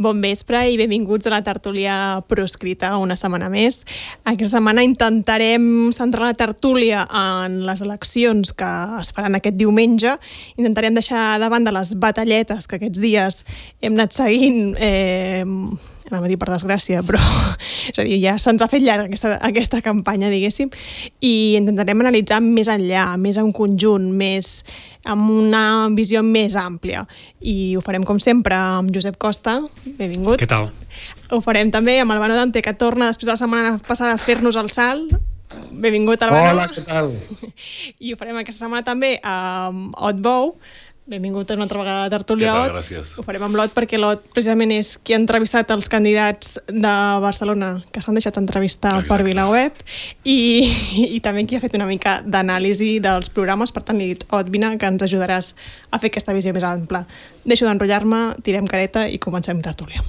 Bon vespre i benvinguts a la tertúlia proscrita una setmana més. Aquesta setmana intentarem centrar la tertúlia en les eleccions que es faran aquest diumenge. Intentarem deixar de banda les batalletes que aquests dies hem anat seguint eh, anava a dir per desgràcia, però és a dir, ja se'ns ha fet llarga aquesta, aquesta campanya, diguéssim, i intentarem analitzar més enllà, més en conjunt, més amb una visió més àmplia. I ho farem, com sempre, amb Josep Costa. Benvingut. Què tal? Ho farem també amb Albano Dante, que torna després de la setmana passada a fer-nos el salt. Benvingut, Albano. Hola, què tal? I ho farem aquesta setmana també amb Otbou, Benvingut una altra vegada a Tertúlia Ot. Gràcies. Ho farem amb l'Ot perquè l'Ot precisament és qui ha entrevistat els candidats de Barcelona que s'han deixat entrevistar Exacte. per VilaWeb i, i també qui ha fet una mica d'anàlisi dels programes. Per tant, li he dit, Ot, vine, que ens ajudaràs a fer aquesta visió més ampla. Deixo d'enrotllar-me, tirem careta i comencem Tertúlia.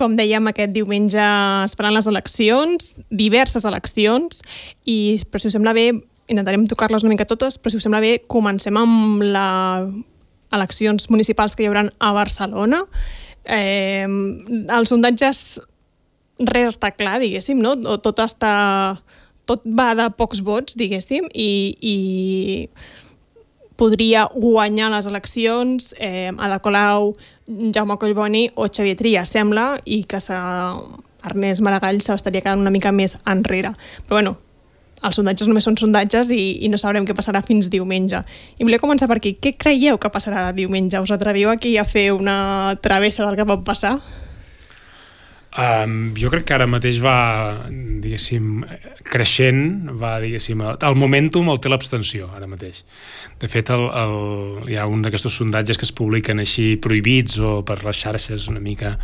Com dèiem, aquest diumenge es faran les eleccions, diverses eleccions, i però si us sembla bé, intentarem tocar-les una mica totes, però si us sembla bé, comencem amb les eleccions municipals que hi haurà a Barcelona. Eh, els sondatges res està clar, diguéssim, no? Tot està... Tot va de pocs vots, diguéssim, i, i podria guanyar les eleccions eh, Ada Colau, Jaume Collboni o Xavier Tria, sembla, i que Ernest Maragall s'estaria quedant una mica més enrere. Però bueno, els sondatges només són sondatges i, i no sabrem què passarà fins diumenge. I volia començar per aquí. Què creieu que passarà diumenge? Us atreviu aquí a fer una travessa del que pot passar? Um, jo crec que ara mateix va, diguéssim, creixent, va, diguéssim, el momentum el té l'abstenció, ara mateix. De fet, el, el, hi ha un d'aquests sondatges que es publiquen així prohibits o per les xarxes una mica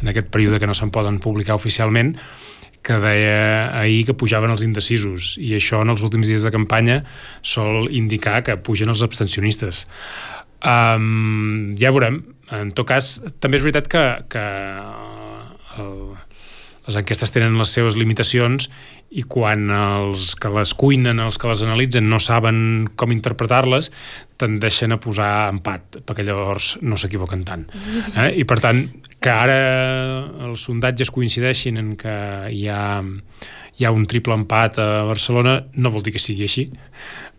en aquest període que no se'n poden publicar oficialment, que deia ahir que pujaven els indecisos i això en els últims dies de campanya sol indicar que pugen els abstencionistes. Um, ja veurem. En tot cas, també és veritat que, que el, les enquestes tenen les seves limitacions i quan els que les cuinen, els que les analitzen, no saben com interpretar-les, tendeixen a posar empat, perquè llavors no s'equivoquen tant. Eh? I per tant, que ara els sondatges coincideixin en que hi ha, hi ha un triple empat a Barcelona no vol dir que sigui així.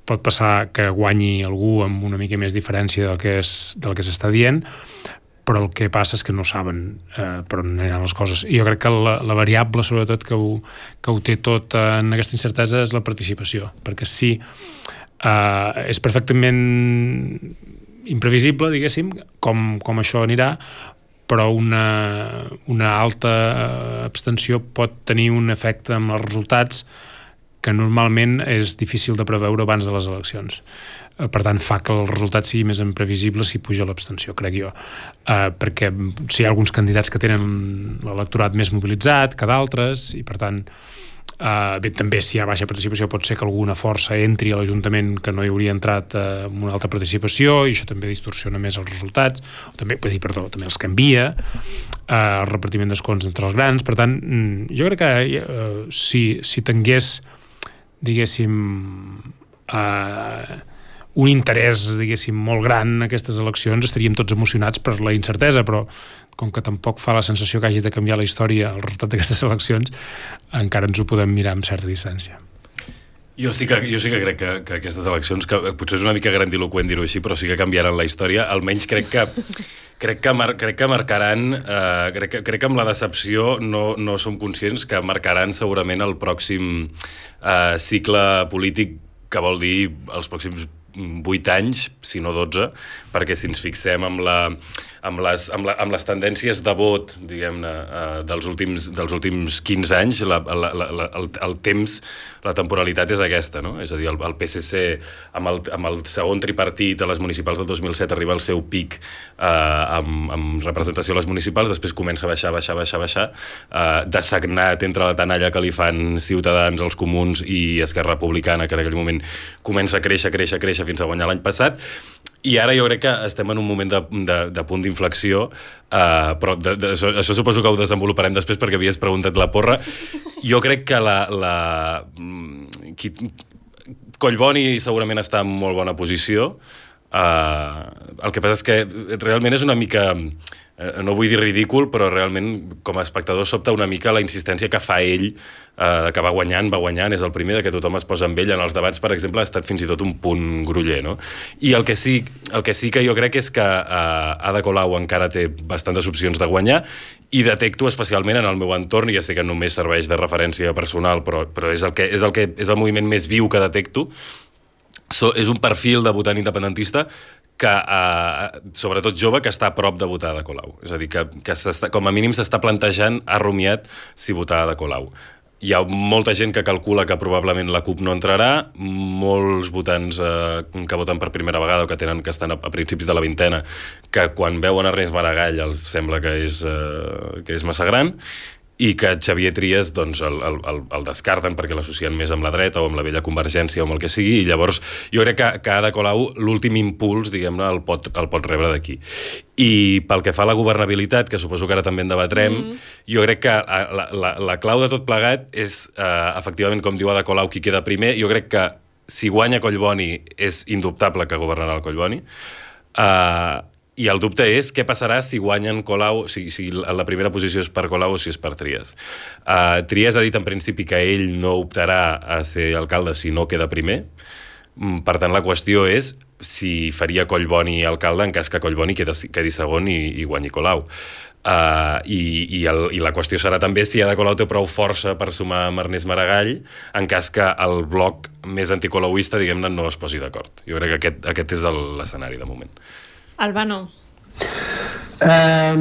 Pot passar que guanyi algú amb una mica més diferència del que és, del que s'està dient, però el que passa és que no saben eh, per on aniran les coses. I jo crec que la, la variable, sobretot, que ho, que ho té tot en aquesta incertesa és la participació, perquè sí, eh, és perfectament imprevisible, diguéssim, com, com això anirà, però una, una alta abstenció pot tenir un efecte amb els resultats que normalment és difícil de preveure abans de les eleccions. Eh, per tant fa que el resultat sigui més imprevisible si puja l'abstenció, crec jo. Uh, perquè si hi ha alguns candidats que tenen l'electorat més mobilitzat que d'altres i per tant Uh, bé, també si hi ha baixa participació pot ser que alguna força entri a l'Ajuntament que no hi hauria entrat uh, amb una altra participació i això també distorsiona més els resultats. O també, vull dir, perdó, també els canvia uh, el repartiment d'escons entre els grans. Per tant, mm, jo crec que uh, si, si tingués diguéssim uh, un interès, diguéssim, molt gran en aquestes eleccions, estaríem tots emocionats per la incertesa, però com que tampoc fa la sensació que hagi de canviar la història el resultat d'aquestes eleccions, encara ens ho podem mirar amb certa distància. Jo sí que, jo sí que crec que, que aquestes eleccions, que potser és una mica grandiloquent dir-ho així, però sí que canviaran la història, almenys crec que crec que, mar, crec que marcaran, eh, crec, que, crec que amb la decepció no, no som conscients que marcaran segurament el pròxim eh, cicle polític que vol dir els pròxims 8 anys, si no 12, perquè si ens fixem amb, la, amb, les, amb, la, amb les tendències de vot, diguem-ne, uh, dels, últims, dels últims 15 anys, la, la, la, el, el temps, la temporalitat és aquesta, no? És a dir, el, el PSC, amb el, amb el segon tripartit a les municipals del 2007 arriba al seu pic uh, amb, amb representació a les municipals, després comença a baixar, baixar, baixar, baixar, uh, desagnat entre la tanalla que li fan Ciutadans, els Comuns i Esquerra Republicana, que en aquell moment comença a créixer, créixer, créixer fins a guanyar l'any passat, I ara jo crec que estem en un moment de, de, de punt d'inflexió, uh, però de, de, això, això suposo que ho desenvoluparem després perquè havies preguntat la porra. Jo crec que la... la mm, qui, Collboni segurament està en molt bona posició, Uh, el que passa és que realment és una mica eh, no vull dir ridícul, però realment com a espectador sobta una mica la insistència que fa ell, eh, que va guanyant, va guanyant, és el primer de que tothom es posa amb ell. En els debats, per exemple, ha estat fins i tot un punt gruller, no? I el que sí, el que, sí que jo crec és que eh, Ada Colau encara té bastantes opcions de guanyar i detecto especialment en el meu entorn, ja sé que només serveix de referència personal, però, però és, el que, és, el que, és el moviment més viu que detecto, so, és un perfil de votant independentista que, eh, sobretot jove, que està a prop de votar de Colau. És a dir, que, que com a mínim s'està plantejant, ha rumiat si votar de Colau. Hi ha molta gent que calcula que probablement la CUP no entrarà, molts votants eh, que voten per primera vegada o que tenen que estan a, a principis de la vintena, que quan veuen Ernest Maragall els sembla que és, eh, que és massa gran, i que Xavier Trias doncs, el, el, el, descarten perquè l'associen més amb la dreta o amb la vella convergència o amb el que sigui, i llavors jo crec que, que Ada Colau l'últim impuls, diguem-ne, el, pot, el pot rebre d'aquí. I pel que fa a la governabilitat, que suposo que ara també en debatrem, mm. jo crec que la, la, la clau de tot plegat és, eh, efectivament, com diu Ada Colau, qui queda primer. Jo crec que si guanya Collboni és indubtable que governarà el Collboni. Uh, i el dubte és què passarà si guanyen Colau, si, si la primera posició és per Colau o si és per Trias. Uh, Trias ha dit en principi que ell no optarà a ser alcalde si no queda primer. Mm, per tant, la qüestió és si faria Collboni alcalde en cas que Collboni quedi, segon i, i guanyi Colau. Uh, i, i, el, I la qüestió serà també si Ada Colau té prou força per sumar amb Ernest Maragall en cas que el bloc més anticolauista, diguem-ne, no es posi d'acord. Jo crec que aquest, aquest és l'escenari de moment. Albano. Eh,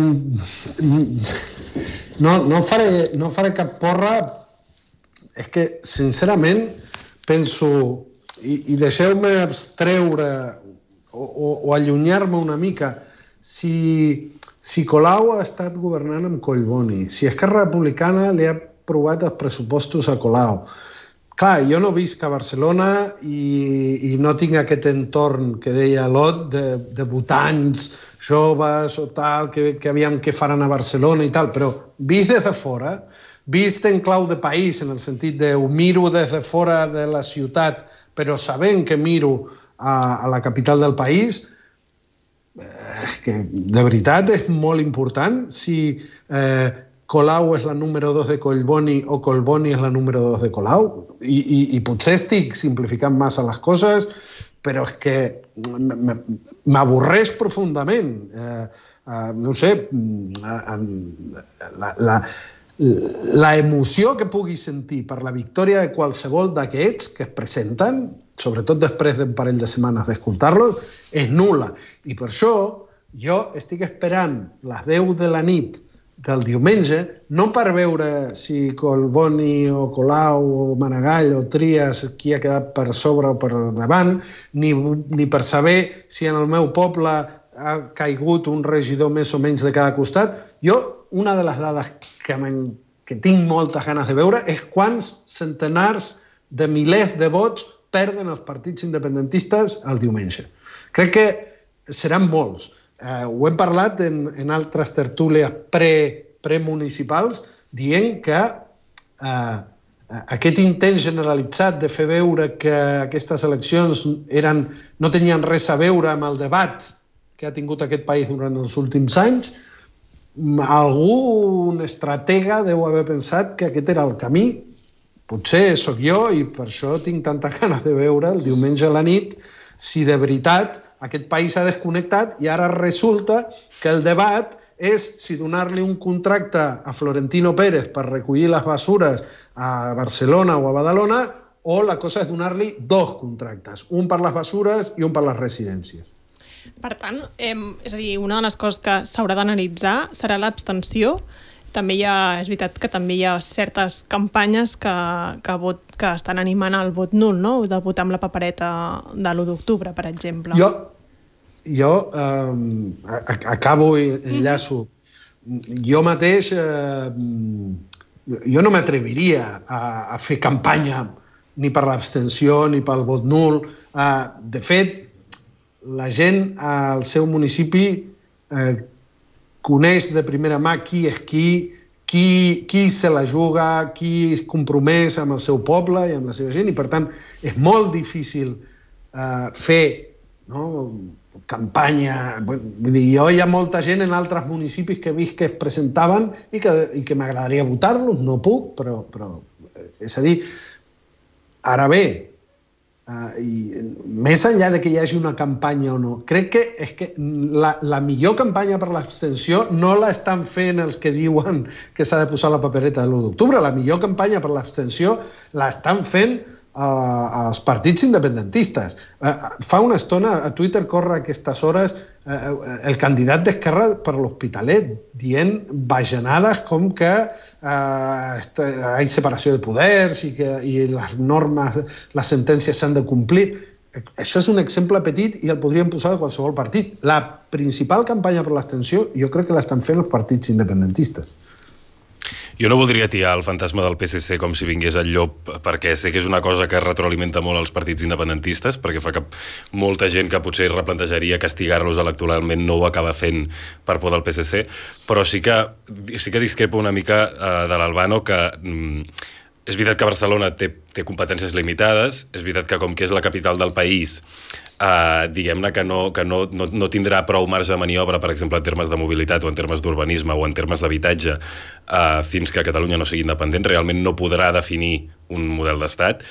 no, no, faré, no faré cap porra. És que, sincerament, penso... I, i deixeu-me abstreure o, o, o allunyar-me una mica. Si, si Colau ha estat governant amb Collboni, si Esquerra Republicana li ha aprovat els pressupostos a Colau, Clar, jo no visc a Barcelona i, i no tinc aquest entorn que deia Lot de, de votants joves o tal, que, que aviam què faran a Barcelona i tal, però vist des de fora, vist en clau de país, en el sentit de ho miro des de fora de la ciutat, però sabent que miro a, a la capital del país, eh, que de veritat és molt important si eh, Colau és la número 2 de Collboni o Collboni és la número 2 de Colau. I, i, i potser estic simplificant massa les coses, però és que m'avorreix profundament. Eh, eh, no sé, eh, la, la, la emoció que pugui sentir per la victòria de qualsevol d'aquests que es presenten, sobretot després d'un parell de setmanes d'escoltar-los, és nula. I per això jo estic esperant les 10 de la nit del diumenge, no per veure si Colboni o Colau o Maragall o Trias qui ha quedat per sobre o per davant, ni, ni per saber si en el meu poble ha caigut un regidor més o menys de cada costat. Jo, una de les dades que, que tinc moltes ganes de veure és quants centenars de milers de vots perden els partits independentistes el diumenge. Crec que seran molts eh, ho hem parlat en, en altres tertúlies pre, premunicipals, dient que eh, aquest intent generalitzat de fer veure que aquestes eleccions eren, no tenien res a veure amb el debat que ha tingut aquest país durant els últims anys, algun estratega deu haver pensat que aquest era el camí. Potser sóc jo i per això tinc tanta ganes de veure el diumenge a la nit si de veritat aquest país s'ha desconnectat i ara resulta que el debat és si donar-li un contracte a Florentino Pérez per recollir les basures a Barcelona o a Badalona o la cosa és donar-li dos contractes, un per les basures i un per les residències. Per tant, eh, és a dir, una de les coses que s'haurà d'analitzar serà l'abstenció, també hi ha, és veritat que també hi ha certes campanyes que, que, vot, que estan animant el vot nul, no? de votar amb la papereta de l'1 d'octubre, per exemple. Jo, jo eh, acabo i enllaço. Mm -hmm. Jo mateix, eh, jo no m'atreviria a, a fer campanya ni per l'abstenció ni pel vot nul. Eh, de fet, la gent al seu municipi eh, coneix de primera mà qui és qui, qui, qui se la juga, qui és compromès amb el seu poble i amb la seva gent, i per tant és molt difícil eh, fer no, campanya... Vull dir, jo hi ha molta gent en altres municipis que he vist que es presentaven i que, i que m'agradaria votar-los, no puc, però, però eh, és a dir, ara bé, Uh, i més enllà de que hi hagi una campanya o no, crec que és que la, la millor campanya per l'abstenció no la estan fent els que diuen que s'ha de posar la papereta de l'1 d'octubre. La millor campanya per l'abstenció la estan fent els partits independentistes. Uh, fa una estona a Twitter corre aquestes hores uh, el candidat d'Esquerra per l'Hospitalet dient bajanades com que uh, hi ha separació de poders i que i les normes, les sentències s'han de complir. Això és un exemple petit i el podríem posar de qualsevol partit. La principal campanya per l'extensió jo crec que l'estan fent els partits independentistes. Jo no voldria tirar el fantasma del PSC com si vingués el llop, perquè sé que és una cosa que retroalimenta molt els partits independentistes, perquè fa que molta gent que potser replantejaria castigar-los electoralment no ho acaba fent per por del PSC, però sí que, sí que discrepo una mica uh, de l'Albano que... Mm, és veritat que Barcelona té, té competències limitades, és veritat que com que és la capital del país, eh, diguem-ne que, no, que no, no, no tindrà prou marge de maniobra, per exemple, en termes de mobilitat o en termes d'urbanisme o en termes d'habitatge, eh, fins que Catalunya no sigui independent, realment no podrà definir un model d'estat,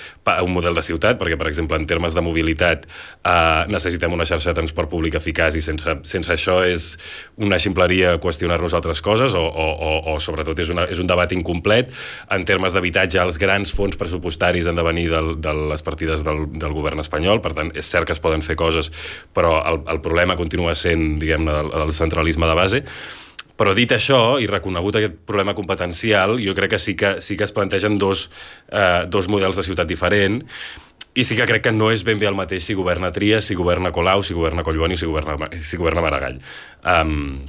un model de ciutat, perquè, per exemple, en termes de mobilitat eh, necessitem una xarxa de transport públic eficaç i sense, sense això és una ximpleria qüestionar-nos altres coses o, o, o, o sobretot, és, una, és un debat incomplet. En termes d'habitatge, els grans fons pressupostaris han de venir del, de les partides del, del govern espanyol, per tant, és cert que es poden fer coses, però el, el problema continua sent, diguem-ne, del, del centralisme de base. Però dit això, i reconegut aquest problema competencial, jo crec que sí que, sí que es plantegen dos, eh, dos models de ciutat diferent, i sí que crec que no és ben bé el mateix si governa Trias, si governa Colau, si governa Collboni, si governa, si governa Maragall. Um,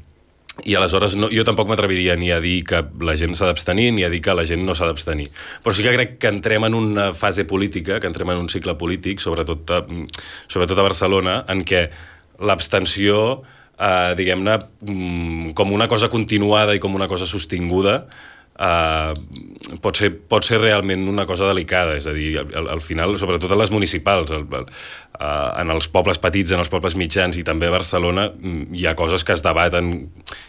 i aleshores no, jo tampoc m'atreviria ni a dir que la gent s'ha d'abstenir ni a dir que la gent no s'ha d'abstenir. Però sí que crec que entrem en una fase política, que entrem en un cicle polític, sobretot a, sobretot a Barcelona, en què l'abstenció eh, diguem-ne, mm, com una cosa continuada i com una cosa sostinguda, eh, pot, ser, pot ser realment una cosa delicada, és a dir, al, al final, sobretot a les municipals, el, el, uh, en els pobles petits, en els pobles mitjans i també a Barcelona, mm, hi ha coses que es debaten,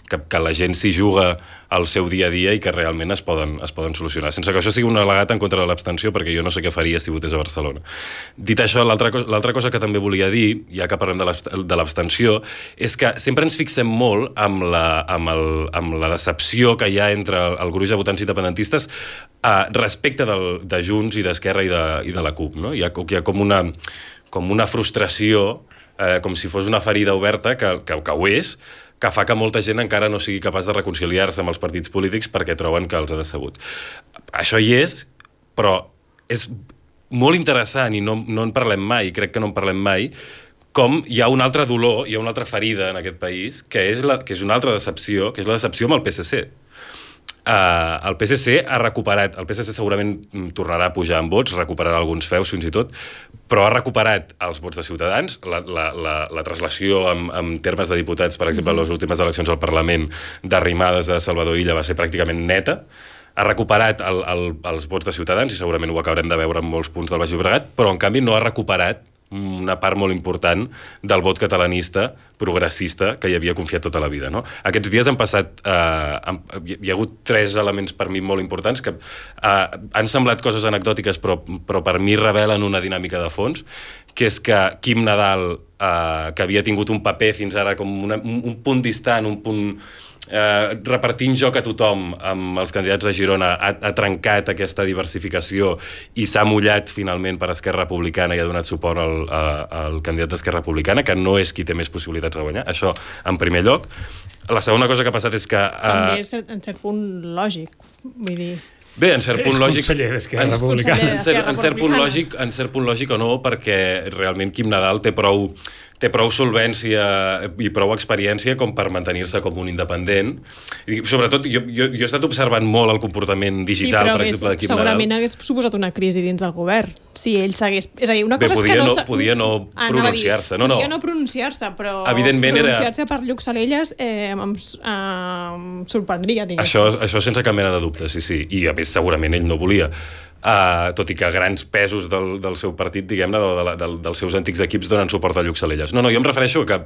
que, que la gent s'hi juga al seu dia a dia i que realment es poden, es poden solucionar. Sense que això sigui un al·legat en contra de l'abstenció, perquè jo no sé què faria si votés a Barcelona. Dit això, l'altra cosa, cosa que també volia dir, ja que parlem de l'abstenció, és que sempre ens fixem molt amb la, amb el, amb la decepció que hi ha entre el gruix de votants independentistes eh, respecte del, de Junts i d'Esquerra i, de, i de la CUP. No? Hi, ha, hi ha com una, com una frustració, eh, com si fos una ferida oberta, que, que, que ho és, que fa que molta gent encara no sigui capaç de reconciliar-se amb els partits polítics perquè troben que els ha decebut. Això hi és, però és molt interessant i no, no en parlem mai, crec que no en parlem mai, com hi ha un altre dolor, hi ha una altra ferida en aquest país, que és, la, que és una altra decepció, que és la decepció amb el PSC. Uh, el PSC ha recuperat, el PSC segurament tornarà a pujar en vots, recuperarà alguns feus fins i tot, però ha recuperat els vots de Ciutadans, la, la, la, la traslació en, en termes de diputats, per exemple, en les últimes eleccions al Parlament d'arrimades de Salvador Illa va ser pràcticament neta, ha recuperat el, el, els vots de Ciutadans, i segurament ho acabarem de veure en molts punts del Baix Llobregat, però en canvi no ha recuperat una part molt important del vot catalanista progressista que hi havia confiat tota la vida. No? Aquests dies han passat... Eh, hi ha hagut tres elements per mi molt importants que eh, han semblat coses anecdòtiques però, però per mi revelen una dinàmica de fons, que és que Quim Nadal, eh, que havia tingut un paper fins ara com una, un punt distant, un punt eh, repartint joc a tothom amb els candidats de Girona ha, ha trencat aquesta diversificació i s'ha mullat finalment per Esquerra Republicana i ha donat suport al, a, al candidat d'Esquerra Republicana, que no és qui té més possibilitats de guanyar. Això, en primer lloc. La segona cosa que ha passat és que... Eh... També és en cert punt lògic, vull dir... Bé, en cert punt és lògic... conseller d'Esquerra Republicana. En cert, en, cert punt lògic, en cert punt lògic o no, perquè realment Quim Nadal té prou té prou solvència i prou experiència com per mantenir-se com un independent. I sobretot, jo, jo, jo he estat observant molt el comportament digital, sí, per exemple, d'Equip segurament Nadal. hagués suposat una crisi dins del govern si ell s'hagués... És a dir, una Bé, cosa podia és que no... no- podia no Anava a dir, pronunciar-se, no, no. Podia no pronunciar-se, però Evidentment era- pronunciar-se per Lluc Salelles eh, em, eh, em sorprendria, diguéssim. Això, això sense cap mena de dubte, sí, sí. I a més, segurament ell no volia. Uh, tot i que grans pesos del, del seu partit, diguem-ne, de, de, del, dels seus antics equips donen suport a Lluc Salelles. No, no, jo em refereixo que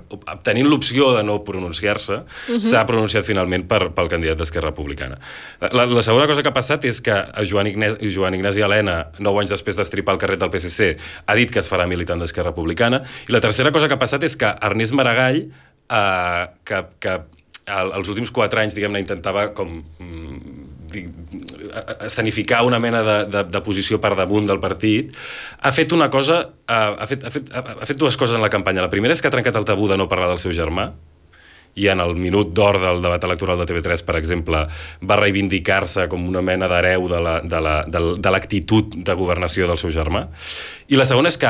tenint l'opció de no pronunciar-se, uh -huh. s'ha pronunciat finalment per, pel candidat d'Esquerra Republicana. La, la segona cosa que ha passat és que Joan, Ignasi, Joan Ignasi Helena, nou anys després d'estripar el carret del PSC, ha dit que es farà militant d'Esquerra Republicana. I la tercera cosa que ha passat és que Ernest Maragall, uh, que, que el, els últims quatre anys, diguem-ne, intentava com mm, escenificar una mena de, de, de posició per damunt del partit, ha fet una cosa, ha, fet, ha, fet, ha, fet dues coses en la campanya. La primera és que ha trencat el tabú de no parlar del seu germà, i en el minut d'or del debat electoral de TV3, per exemple, va reivindicar-se com una mena d'hereu de la- de la- de l'actitud de governació del seu germà. I la segona és que,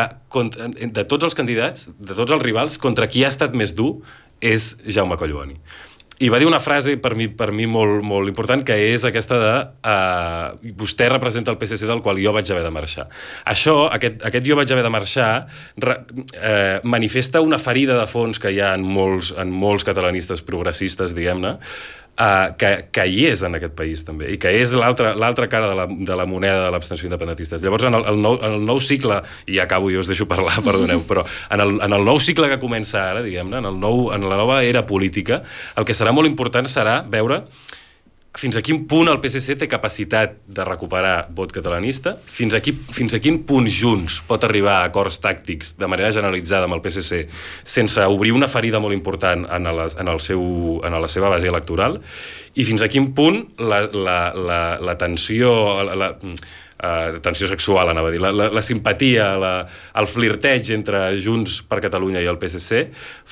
de tots els candidats, de tots els rivals, contra qui ha estat més dur és Jaume Collboni. I va dir una frase per mi, per mi molt, molt important, que és aquesta de uh, vostè representa el PSC del qual jo vaig haver de marxar. Això, aquest, aquest jo vaig haver de marxar, re, eh, manifesta una ferida de fons que hi ha en molts, en molts catalanistes progressistes, diguem-ne, uh, que, que hi és en aquest país també, i que és l'altra cara de la, de la moneda de l'abstenció independentista. Llavors, en el, el, nou, en el nou cicle, i acabo, jo us deixo parlar, perdoneu, però en el, en el nou cicle que comença ara, diguem-ne, en, el nou, en la nova era política, el que serà molt important serà veure fins a quin punt el PSC té capacitat de recuperar vot catalanista, fins a, qui, fins a quin punt Junts pot arribar a acords tàctics de manera generalitzada amb el PSC sense obrir una ferida molt important en, les, en, el seu, en la seva base electoral? I fins a quin punt la, la, la, la tensió, la, la, uh, tensió sexual, anava a dir, la, la, la simpatia, la, el flirteig entre Junts per Catalunya i el PSC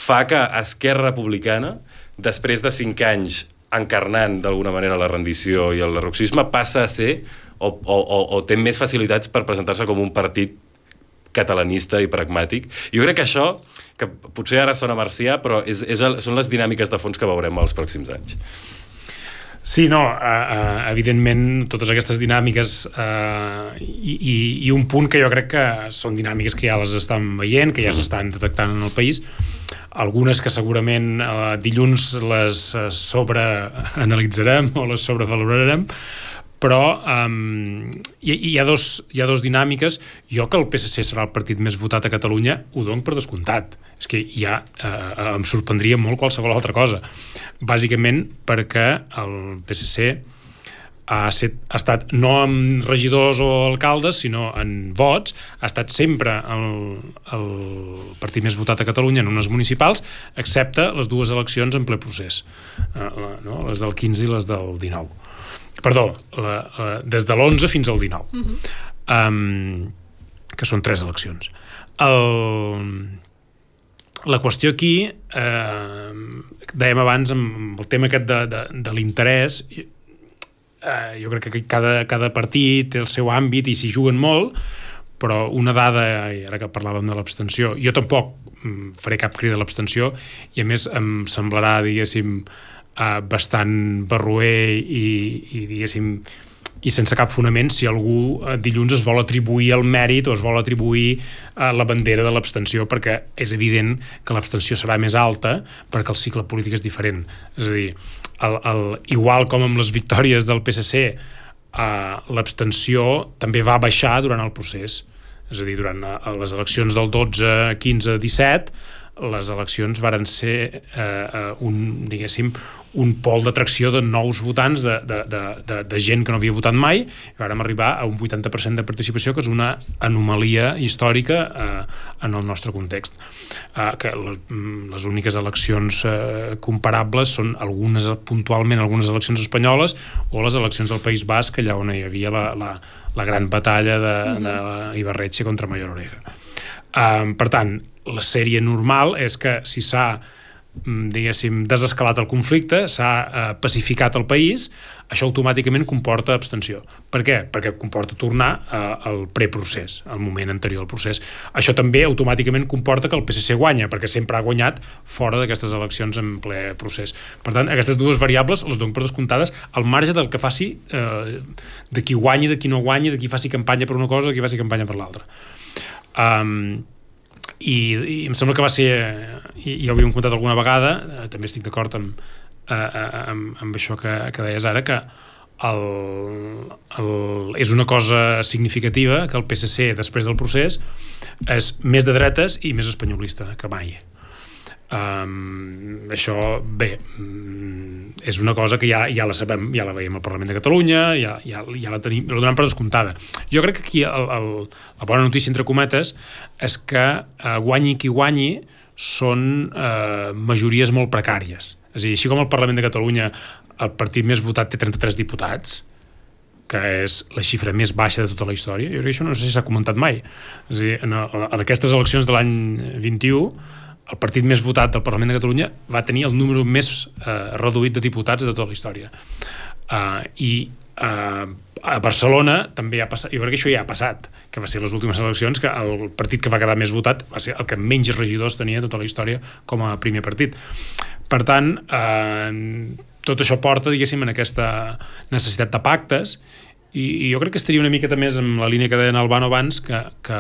fa que Esquerra Republicana, després de cinc anys encarnant d'alguna manera la rendició i el roxisme, passa a ser o, o, o, o té més facilitats per presentar-se com un partit catalanista i pragmàtic. Jo crec que això, que potser ara sona marcià, però és, és, el- són les dinàmiques de fons que veurem els pròxims anys. Sí, no, uh, uh, evidentment totes aquestes dinàmiques uh, i, i, i un punt que jo crec que són dinàmiques que ja les estan veient, que ja s'estan detectant en el país, algunes que segurament uh, dilluns les uh, sobreanalitzarem o les sobrevalorarem, però um, hi, hi, ha dos, hi ha dos dinàmiques. Jo que el PSC serà el partit més votat a Catalunya ho dono per descomptat. És que ja eh, em sorprendria molt qualsevol altra cosa. Bàsicament perquè el PSC ha, set, ha estat no amb regidors o alcaldes, sinó en vots, ha estat sempre el, el partit més votat a Catalunya en unes municipals, excepte les dues eleccions en ple procés, eh, no? les del 15 i les del 19 perdó, la, la, des de l'11 fins al 19 uh -huh. um, que són tres eleccions el, la qüestió aquí eh, dèiem abans amb el tema aquest de, de, de l'interès eh, jo crec que cada, cada partit té el seu àmbit i s'hi juguen molt però una dada, i ara que parlàvem de l'abstenció, jo tampoc mm, faré cap crida a l'abstenció i a més em semblarà, diguéssim, eh, bastant barroer i, i diguéssim, i sense cap fonament si algú eh, dilluns es vol atribuir el mèrit o es vol atribuir eh, la bandera de l'abstenció perquè és evident que l'abstenció serà més alta perquè el cicle polític és diferent. És a dir, el, el, igual com amb les victòries del PSC eh, l'abstenció també va baixar durant el procés. És a dir, durant eh, les eleccions del 12, 15, 17 les eleccions varen ser eh, eh, un, diguéssim, un pol d'atracció de nous votants, de, de, de, de, de gent que no havia votat mai, i vàrem arribar a un 80% de participació, que és una anomalia històrica eh, en el nostre context. Eh, que les, mm, les úniques eleccions eh, comparables són algunes, puntualment, algunes eleccions espanyoles o les eleccions del País Basc, allà on hi havia la, la, la gran batalla de, de Ibarretxe contra Mayor Oreja. Um, per tant, la sèrie normal és que si s'ha diguéssim, desescalat el conflicte, s'ha eh, pacificat el país, això automàticament comporta abstenció. Per què? Perquè comporta tornar eh, al preprocés, al moment anterior al procés. Això també automàticament comporta que el PSC guanya, perquè sempre ha guanyat fora d'aquestes eleccions en ple procés. Per tant, aquestes dues variables les dono per descomptades al marge del que faci eh, de qui guanyi, de qui no guanyi, de qui faci campanya per una cosa, de qui faci campanya per l'altra. Um, i, i em sembla que va ser i ja ho havíem contat alguna vegada eh, també estic d'acord amb, eh, eh, amb, amb això que, que deies ara que el, el, és una cosa significativa que el PSC després del procés és més de dretes i més espanyolista que mai Um, això, bé, um, és una cosa que ja, ja la sabem, ja la veiem al Parlament de Catalunya, ja, ja, ja la tenim, la donem per descomptada. Jo crec que aquí el, el, la bona notícia, entre cometes, és que uh, guanyi qui guanyi són uh, majories molt precàries. És a dir, així com al Parlament de Catalunya el partit més votat té 33 diputats, que és la xifra més baixa de tota la història, jo crec que això no sé si s'ha comentat mai. És a dir, en, en aquestes eleccions de l'any 21 el partit més votat del Parlament de Catalunya va tenir el número més eh, reduït de diputats de tota la història. Uh, I uh, a Barcelona també ha passat, jo crec que això ja ha passat, que va ser les últimes eleccions, que el partit que va quedar més votat va ser el que menys regidors tenia tota la història com a primer partit. Per tant, eh, tot això porta, diguéssim, en aquesta necessitat de pactes i, i jo crec que estaria una miqueta més en la línia que deien Albano abans, que, que,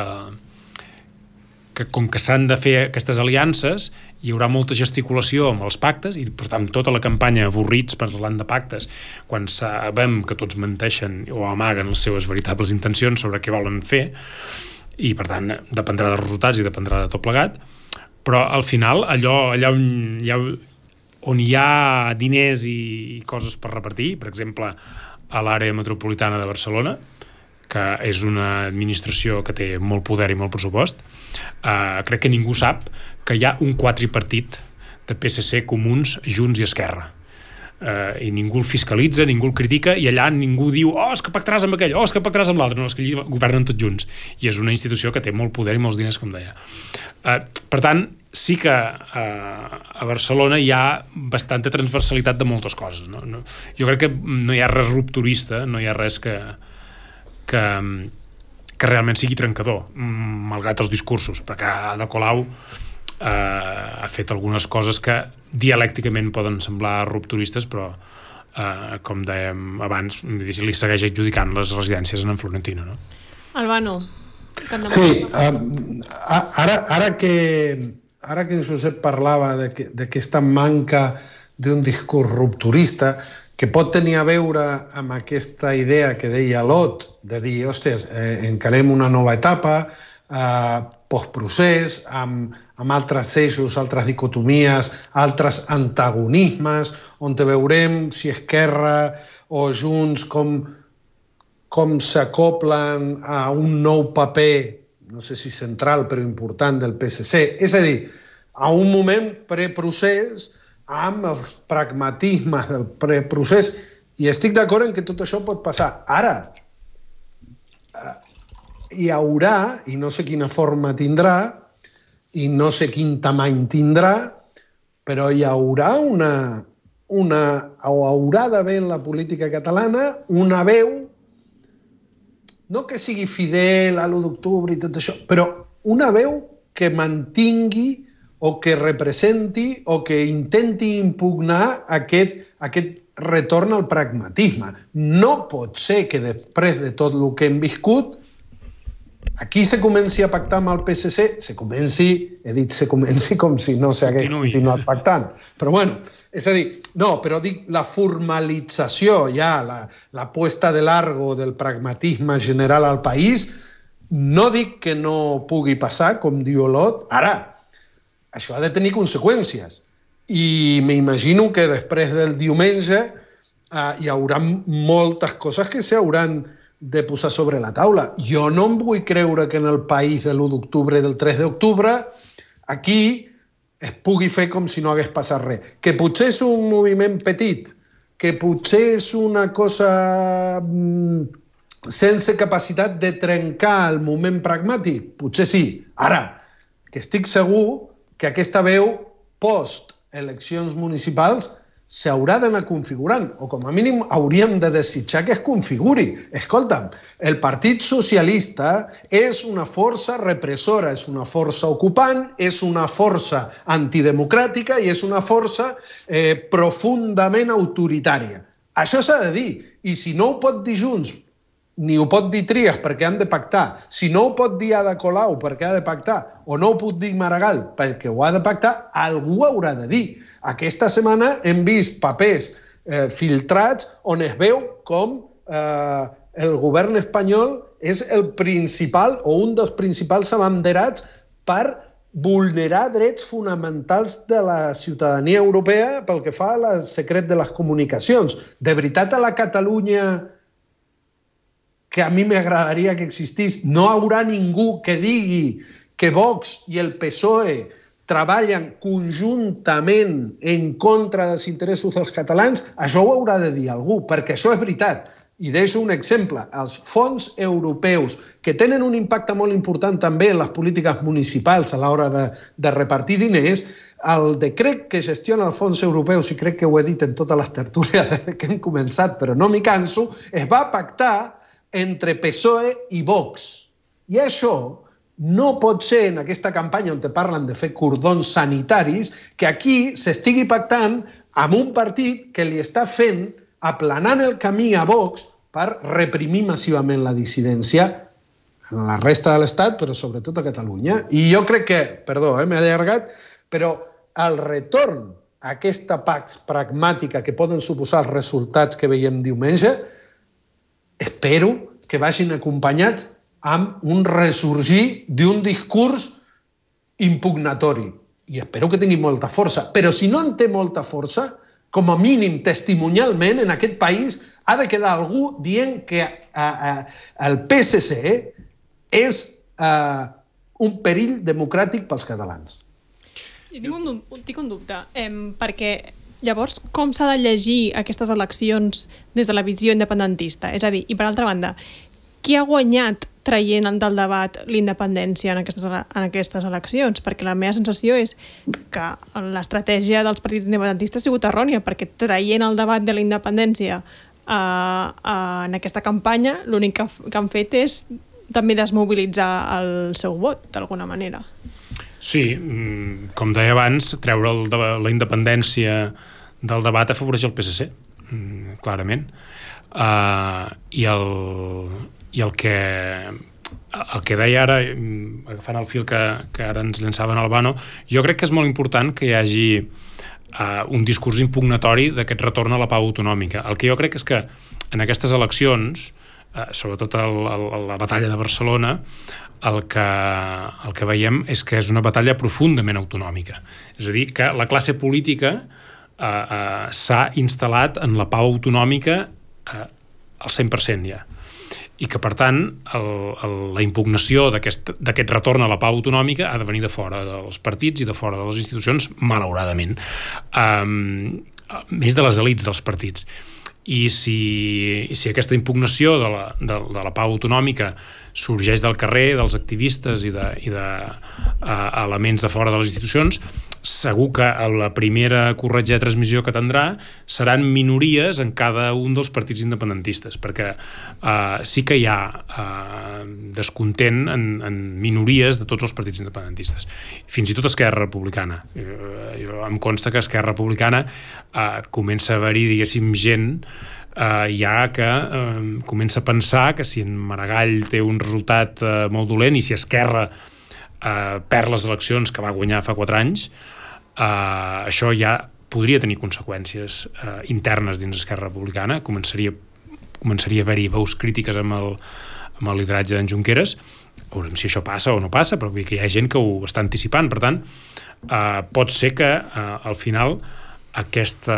que com que s'han de fer aquestes aliances hi haurà molta gesticulació amb els pactes i per tant tota la campanya avorrits parlant de pactes quan sabem que tots menteixen o amaguen les seves veritables intencions sobre què volen fer i per tant dependrà dels resultats i dependrà de tot plegat però al final allò allà on hi ha, on hi ha diners i coses per repartir per exemple a l'àrea metropolitana de Barcelona que és una administració que té molt poder i molt pressupost, eh, crec que ningú sap que hi ha un quatripartit de PSC, Comuns, Junts i Esquerra. Eh, I ningú el fiscalitza, ningú el critica, i allà ningú diu oh, és que pactaràs amb aquell, oh, és que pactaràs amb l'altre. No, és que allà governen tots junts. I és una institució que té molt poder i molts diners, com deia. Eh, per tant, sí que eh, a Barcelona hi ha bastanta transversalitat de moltes coses. No? No, jo crec que no hi ha res rupturista, no hi ha res que, que, que realment sigui trencador, mm, malgrat els discursos, perquè Ada Colau eh, ha fet algunes coses que dialècticament poden semblar rupturistes, però eh, com dèiem abans, li segueix adjudicant les residències en Florentino. No? Albano. Sí, um, ara, ara que ara que Josep parlava d'aquesta manca d'un discurs rupturista, que pot tenir a veure amb aquesta idea que deia Lot, de dir, ostres, eh, encarem una nova etapa, eh, postprocés, amb, amb altres eixos, altres dicotomies, altres antagonismes, on te veurem si Esquerra o Junts com, com s'acoplen a un nou paper, no sé si central però important del PSC. És a dir, a un moment preprocés amb els pragmatismes del preprocés i estic d'acord en que tot això pot passar. Ara, eh, hi haurà, i no sé quina forma tindrà, i no sé quin tamany tindrà, però hi haurà una, una o haurà d'haver en la política catalana una veu, no que sigui fidel a l'1 d'octubre i tot això, però una veu que mantingui o que representi o que intenti impugnar aquest, aquest retorn al pragmatisme. No pot ser que després de tot el que hem viscut aquí se comenci a pactar amb el PSC, se comenci, he dit se comenci com si no s'hagués continuat pactant. Però bueno, és a dir, no, però dic la formalització ja, la, la puesta de largo del pragmatisme general al país, no dic que no pugui passar, com diu Olot, ara, això ha de tenir conseqüències. I m'imagino que després del diumenge eh, hi haurà moltes coses que s'hauran de posar sobre la taula. Jo no em vull creure que en el país de l'1 d'octubre del 3 d'octubre aquí es pugui fer com si no hagués passat res. Que potser és un moviment petit, que potser és una cosa mm, sense capacitat de trencar el moment pragmàtic, potser sí. Ara, que estic segur que aquesta veu post eleccions municipals s'haurà d'anar configurant, o com a mínim hauríem de desitjar que es configuri. Escolta'm, el Partit Socialista és una força repressora, és una força ocupant, és una força antidemocràtica i és una força eh, profundament autoritària. Això s'ha de dir. I si no ho pot dir Junts ni ho pot dir Trias perquè han de pactar, si no ho pot dir Ada Colau perquè ha de pactar, o no ho pot dir Maragall perquè ho ha de pactar, algú haurà de dir. Aquesta setmana hem vist papers eh, filtrats on es veu com eh, el govern espanyol és el principal o un dels principals abanderats per vulnerar drets fonamentals de la ciutadania europea pel que fa al secret de les comunicacions. De veritat, a la Catalunya que a mi m'agradaria que existís. No haurà ningú que digui que Vox i el PSOE treballen conjuntament en contra dels interessos dels catalans, això ho haurà de dir algú, perquè això és veritat. I deixo un exemple. Els fons europeus, que tenen un impacte molt important també en les polítiques municipals a l'hora de, de repartir diners, el decret que gestiona els fons europeus, i crec que ho he dit en totes les tertúlies que hem començat, però no m'hi canso, es va pactar entre PSOE i Vox. I això no pot ser en aquesta campanya on te parlen de fer cordons sanitaris que aquí s'estigui pactant amb un partit que li està fent aplanant el camí a Vox per reprimir massivament la dissidència en la resta de l'Estat, però sobretot a Catalunya. I jo crec que, perdó, eh, m'he allargat, però el retorn a aquesta pax pragmàtica que poden suposar els resultats que veiem diumenge, espero que vagin acompanyats amb un ressorgir d'un discurs impugnatori. I espero que tingui molta força. Però si no en té molta força, com a mínim testimonialment, en aquest país ha de quedar algú dient que a, a, el PSC és a, un perill democràtic pels catalans. I tinc un, tinc un dubte, eh, perquè Llavors, com s'ha de llegir aquestes eleccions des de la visió independentista? És a dir, i per altra banda, qui ha guanyat traient del debat l'independència en, aquestes, en aquestes eleccions? Perquè la meva sensació és que l'estratègia dels partits independentistes ha sigut errònia, perquè traient el debat de la independència uh, uh, en aquesta campanya, l'únic que, que han fet és també desmobilitzar el seu vot, d'alguna manera. Sí, mm, com deia abans, treure el, la independència del debat afavoreix el PSC, mm, clarament. Uh, i, el, I el que el que deia ara, mm, agafant el fil que, que ara ens llançava en Albano, jo crec que és molt important que hi hagi uh, un discurs impugnatori d'aquest retorn a la pau autonòmica. El que jo crec és que en aquestes eleccions, uh, sobretot el, el, la batalla de Barcelona, el que, el que veiem és que és una batalla profundament autonòmica. És a dir, que la classe política eh, eh, s'ha instal·lat en la pau autonòmica eh, al 100% ja i que, per tant, el, el, la impugnació d'aquest retorn a la pau autonòmica ha de venir de fora dels partits i de fora de les institucions, malauradament. Um, més de les elites dels partits. I si, si aquesta impugnació de la, de, de la pau autonòmica sorgeix del carrer, dels activistes i de, i de elements de fora de les institucions, segur que la primera corretja de transmissió que tindrà seran minories en cada un dels partits independentistes, perquè uh, sí que hi ha uh, descontent en, en minories de tots els partits independentistes. Fins i tot Esquerra Republicana. Uh, jo, em consta que Esquerra Republicana uh, comença a haver-hi, diguéssim, gent eh, ja que eh, comença a pensar que si en Maragall té un resultat eh, molt dolent i si Esquerra eh, perd les eleccions que va guanyar fa 4 anys, eh, això ja podria tenir conseqüències eh, internes dins Esquerra Republicana, començaria, començaria a haver-hi veus crítiques amb el, amb el lideratge d'en Junqueras, veurem si això passa o no passa, però que hi ha gent que ho està anticipant, per tant, eh, pot ser que eh, al final aquesta,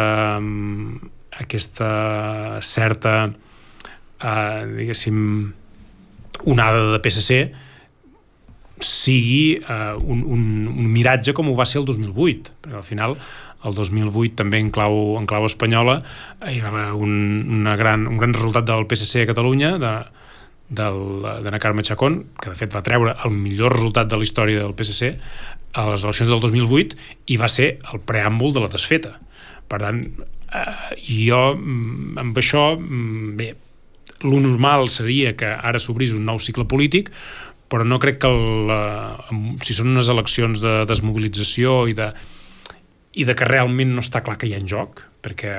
aquesta certa eh, diguéssim onada de PSC sigui eh, un, un, un miratge com ho va ser el 2008 perquè al final el 2008 també en clau, en clau espanyola hi va haver un, una gran, un gran resultat del PSC a Catalunya de, d'Anna Carme Chacón, que de fet va treure el millor resultat de la història del PSC, a les eleccions del 2008 i va ser el preàmbul de la desfeta. Per tant, eh, jo mm, amb això, mm, bé, lo normal seria que ara s'obrís un nou cicle polític, però no crec que el, eh, si són unes eleccions de desmobilització i de, i de que realment no està clar que hi ha en joc, perquè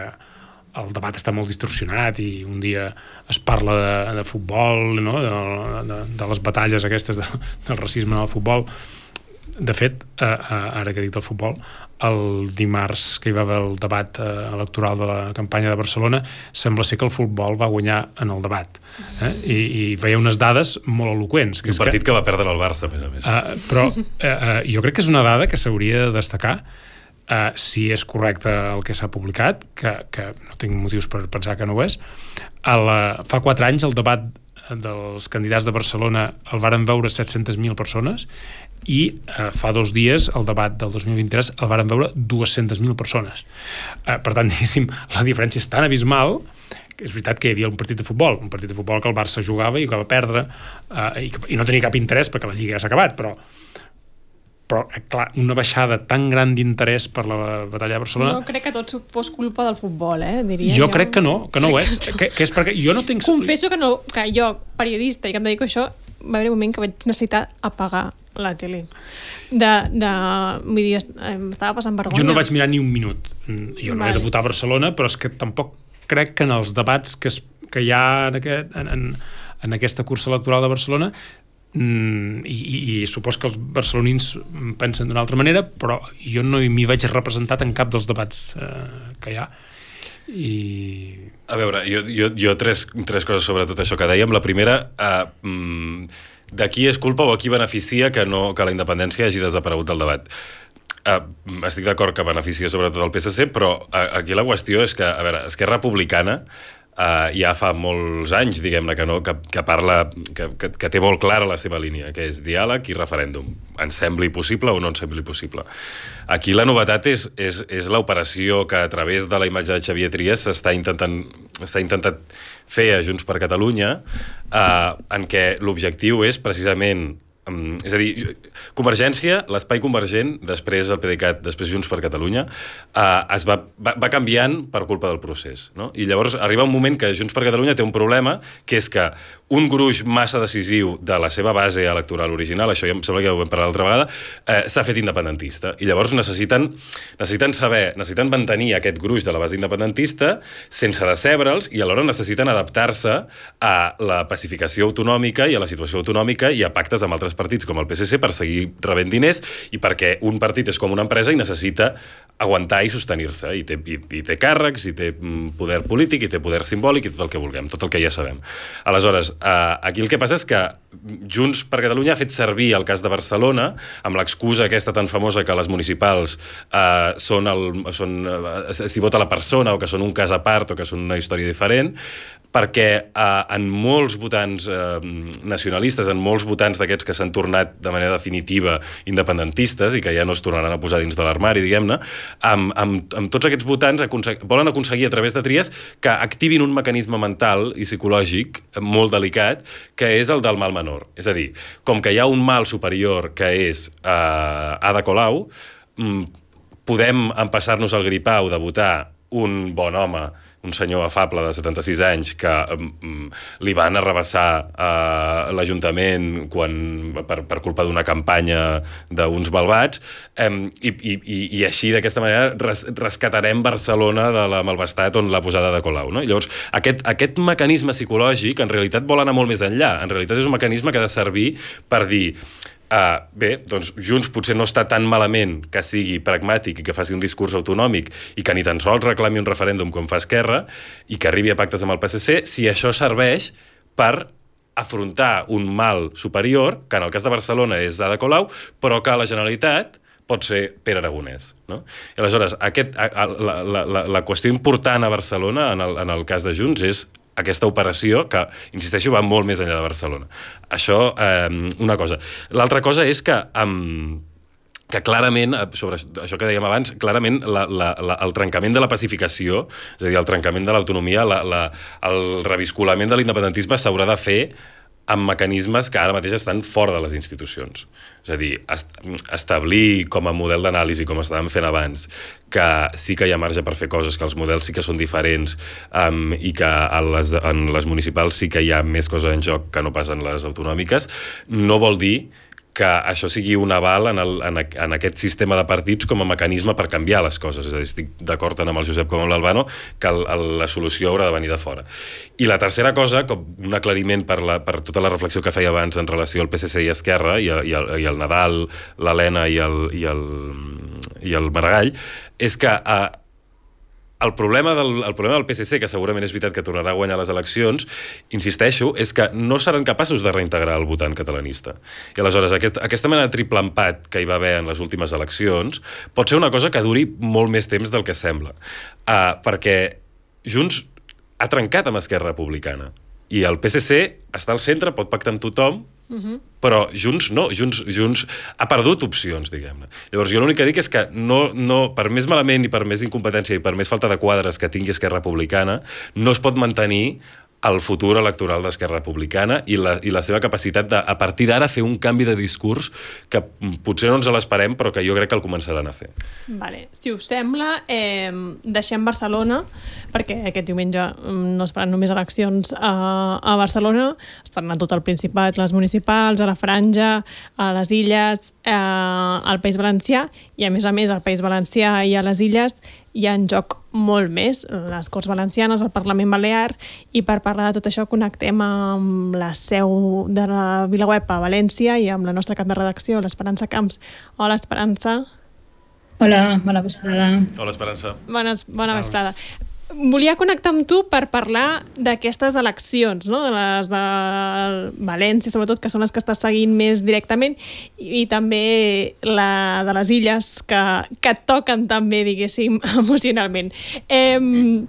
el debat està molt distorsionat i un dia es parla de, de futbol, no? de, de, de les batalles aquestes de, del racisme en el futbol. De fet, eh, eh, ara que he dit el futbol, el dimarts que hi va haver el debat eh, electoral de la campanya de Barcelona, sembla ser que el futbol va guanyar en el debat. Eh? I, I veia unes dades molt eloquents. Que un partit que... que va perdre el Barça, a més a més. Uh, però uh, uh, jo crec que és una dada que s'hauria de destacar uh, si és correcte el que s'ha publicat, que, que no tinc motius per pensar que no ho és. El, uh, fa quatre anys el debat dels candidats de Barcelona el varen veure 700.000 persones i eh, fa dos dies, el debat del 2023, el varen veure 200.000 persones. Eh, per tant, diguéssim, la diferència és tan abismal que és veritat que hi havia un partit de futbol, un partit de futbol que el Barça jugava i que va perdre eh, i, i no tenia cap interès perquè la Lliga ja s'ha acabat, però però, eh, clar, una baixada tan gran d'interès per la batalla de Barcelona... No crec que tot fos culpa del futbol, eh, diria. Jo, jo. crec que no, que no ho és. Que, que és perquè jo no tinc... Confesso que, no, que jo, periodista, i que em dedico a això, va haver un moment que vaig necessitar apagar la tele. De, de, vull dir, estava passant vergonya. Jo no vaig mirar ni un minut. Jo no vale. he de votar a Barcelona, però és que tampoc crec que en els debats que, es, que hi ha en, aquest, en, en, en aquesta cursa electoral de Barcelona mm, i, i, supos que els barcelonins pensen d'una altra manera, però jo no m'hi vaig representat en cap dels debats eh, que hi ha. I... A veure, jo, jo, jo tres, tres coses sobre tot això que dèiem. La primera, eh, mm, de qui és culpa o a qui beneficia que, no, que la independència hagi desaparegut del debat. Uh, estic d'acord que beneficia sobretot el PSC, però uh, aquí la qüestió és que, a veure, Esquerra Republicana uh, ja fa molts anys, diguem-ne, que, no, que, que parla, que, que, que té molt clara la seva línia, que és diàleg i referèndum. Ens sembli possible o no ens sembli possible. Aquí la novetat és, és, és l'operació que a través de la imatge de Xavier Trias s'està intentant, està intentat fer a Junts per Catalunya, eh, en què l'objectiu és precisament Um, és a dir, Convergència, l'espai convergent, després el PDeCAT, després Junts per Catalunya, uh, es va, va, va canviant per culpa del procés. No? I llavors arriba un moment que Junts per Catalunya té un problema, que és que un gruix massa decisiu de la seva base electoral original, això ja em sembla que ja ho vam parlar l'altra vegada, eh, s'ha fet independentista. I llavors necessiten, necessiten saber, necessiten mantenir aquest gruix de la base independentista sense decebre'ls i alhora necessiten adaptar-se a la pacificació autonòmica i a la situació autonòmica i a pactes amb altres partits com el PSC per seguir rebent diners i perquè un partit és com una empresa i necessita aguantar i sostenir-se. I, té, i, I té càrrecs, i té mm, poder polític, i té poder simbòlic, i tot el que vulguem, tot el que ja sabem. Aleshores, eh, aquí el que passa és que Junts per Catalunya ha fet servir el cas de Barcelona amb l'excusa aquesta tan famosa que les municipals eh, són, el, són eh, si vota la persona o que són un cas a part o que són una història diferent, perquè eh, en molts votants eh, nacionalistes, en molts votants d'aquests que s'han tornat de manera definitiva independentistes i que ja no es tornaran a posar dins de l'armari, diguem-ne, amb, amb, amb tots aquests votants aconsegui, volen aconseguir a través de tries que activin un mecanisme mental i psicològic molt delicat, que és el del mal menor. És a dir, com que hi ha un mal superior que és eh, Ada Colau, mm, podem empassar-nos el gripau de votar un bon home un senyor afable de 76 anys que um, li van arrabassar uh, l'Ajuntament per, per culpa d'una campanya d'uns balbats um, i, i, i així d'aquesta manera res, rescatarem Barcelona de la malvestat on l'ha posada de Colau. No? Llavors, aquest, aquest mecanisme psicològic en realitat vol anar molt més enllà. En realitat és un mecanisme que ha de servir per dir Uh, bé, doncs Junts potser no està tan malament que sigui pragmàtic i que faci un discurs autonòmic i que ni tan sols reclami un referèndum com fa Esquerra i que arribi a pactes amb el PSC si això serveix per afrontar un mal superior, que en el cas de Barcelona és Ada Colau, però que a la Generalitat pot ser Pere Aragonès. No? I aleshores, aquest, la, la, la, la qüestió important a Barcelona, en el, en el cas de Junts, és aquesta operació que, insisteixo, va molt més enllà de Barcelona. Això, eh, una cosa. L'altra cosa és que... Eh, que clarament, eh, sobre això que dèiem abans, clarament la, la, la, el trencament de la pacificació, és a dir, el trencament de l'autonomia, la, la, el revisculament de l'independentisme s'haurà de fer amb mecanismes que ara mateix estan fora de les institucions. És a dir, est establir com a model d'anàlisi, com estàvem fent abans, que sí que hi ha marge per fer coses, que els models sí que són diferents um, i que en les, en les municipals sí que hi ha més coses en joc que no pas en les autonòmiques, no vol dir que això sigui un aval en, el, en, en aquest sistema de partits com a mecanisme per canviar les coses. És a dir, estic d'acord tant amb el Josep com amb l'Albano que el, el, la solució haurà de venir de fora. I la tercera cosa, com un aclariment per, la, per tota la reflexió que feia abans en relació al PSC i Esquerra, i, i, el, i el Nadal, l'Helena i, el, i, el, i el Maragall, és que eh, el problema, del, el problema del PSC, que segurament és veritat que tornarà a guanyar les eleccions, insisteixo, és que no seran capaços de reintegrar el votant catalanista. I aleshores, aquest, aquesta mena de triple empat que hi va haver en les últimes eleccions pot ser una cosa que duri molt més temps del que sembla. Uh, perquè Junts ha trencat amb Esquerra Republicana i el PSC està al centre, pot pactar amb tothom, -huh. Però Junts no, Junts, Junts ha perdut opcions, diguem-ne. Llavors jo l'únic que dic és que no, no, per més malament i per més incompetència i per més falta de quadres que tingui Esquerra Republicana, no es pot mantenir el futur electoral d'Esquerra Republicana i la, i la seva capacitat de, a partir d'ara, fer un canvi de discurs que potser no ens l'esperem, però que jo crec que el començaran a fer. Vale. Si us sembla, eh, deixem Barcelona, perquè aquest diumenge mm, no es faran només eleccions a, a Barcelona, es faran a tot el Principat, les municipals, a la Franja, a les Illes, eh, al País Valencià, i a més a més al País Valencià i a les Illes hi ha en joc molt més, les Corts Valencianes, el Parlament Balear, i per parlar de tot això connectem amb la seu de la Vilaweb a València i amb la nostra cap de redacció, l'Esperança Camps. Hola, Esperança. Hola, bona vesprada. Hola, Esperança. Bones, bona vesprada volia connectar amb tu per parlar d'aquestes eleccions, no? de les de València, sobretot, que són les que estàs seguint més directament, i, i també la de les illes, que, que et toquen també, diguéssim, emocionalment. Eh,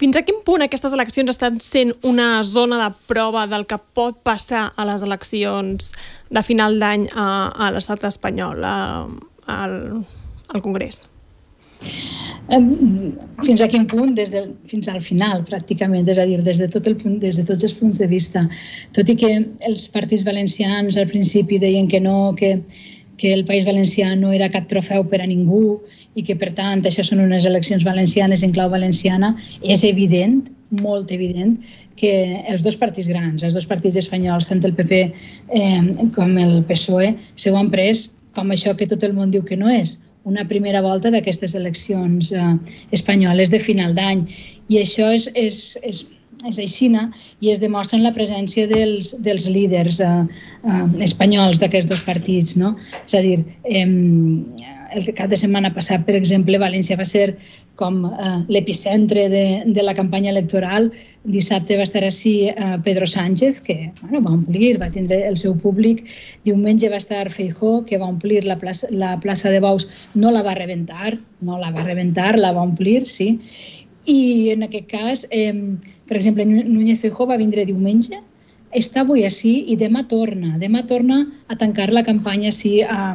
fins a quin punt aquestes eleccions estan sent una zona de prova del que pot passar a les eleccions de final d'any a, a l'estat espanyol, a, al, al Congrés? Fins a quin punt? Des del, fins al final, pràcticament, és a dir, des de, tot el punt, des de tots els punts de vista. Tot i que els partits valencians al principi deien que no, que, que el País Valencià no era cap trofeu per a ningú i que, per tant, això són unes eleccions valencianes en clau valenciana, és evident, molt evident, que els dos partits grans, els dos partits espanyols, tant el PP eh, com el PSOE, s'ho han pres com això que tot el món diu que no és, una primera volta d'aquestes eleccions eh, espanyoles de final d'any. I això és, és, és, és aixina i es demostra en la presència dels, dels líders eh, eh, espanyols d'aquests dos partits. No? És a dir, eh, el cap de setmana passat, per exemple, València va ser com eh, l'epicentre de, de la campanya electoral. Dissabte va estar així eh, Pedro Sánchez, que bueno, va omplir, va tindre el seu públic. Diumenge va estar Feijó, que va omplir la plaça, la plaça de Baus. No la va rebentar, no la va rebentar, la va omplir, sí. I en aquest cas, eh, per exemple, Núñez Feijó va vindre diumenge, està avui així i demà torna. Demà torna a tancar la campanya així a,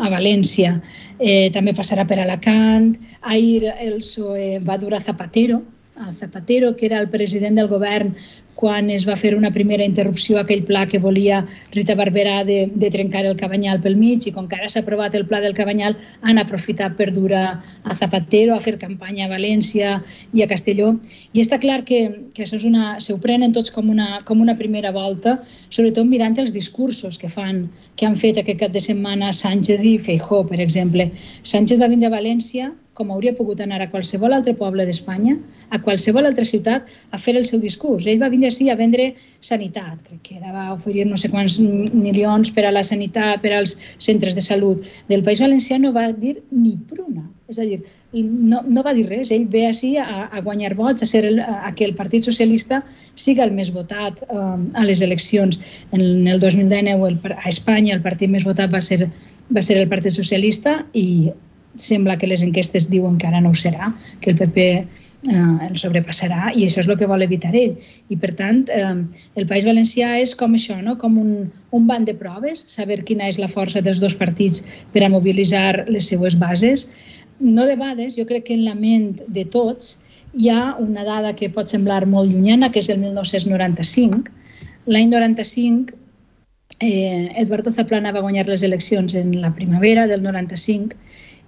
a València. Eh, també passarà per Alacant. Ahir el PSOE va dur a Zapatero, a Zapatero, que era el president del govern quan es va fer una primera interrupció a aquell pla que volia Rita Barberà de, de trencar el Cabanyal pel mig i com que ara s'ha aprovat el pla del Cabanyal han aprofitat per dur a, Zapatero a fer campanya a València i a Castelló i està clar que, que això és una, se ho prenen tots com una, com una primera volta sobretot mirant els discursos que fan que han fet aquest cap de setmana Sánchez i Feijó, per exemple. Sánchez va vindre a València com hauria pogut anar a qualsevol altre poble d'Espanya, a qualsevol altra ciutat, a fer el seu discurs. Ell va vindre així a vendre sanitat, crec que era, va oferir no sé quants milions per a la sanitat, per als centres de salut. Del País Valencià no va dir ni pruna. És a dir, no, no va dir res. Ell ve així a, a guanyar vots, a, ser el, a que el Partit Socialista siga el més votat um, a les eleccions. En el 2019 el, a Espanya el partit més votat va ser, va ser el Partit Socialista i sembla que les enquestes diuen que ara no ho serà, que el PP eh, el sobrepassarà i això és el que vol evitar ell. I per tant, eh, el País Valencià és com això, no? com un, un banc de proves, saber quina és la força dels dos partits per a mobilitzar les seues bases. No de jo crec que en la ment de tots hi ha una dada que pot semblar molt llunyana, que és el 1995, L'any 95, eh, Eduardo Zaplana va guanyar les eleccions en la primavera del 95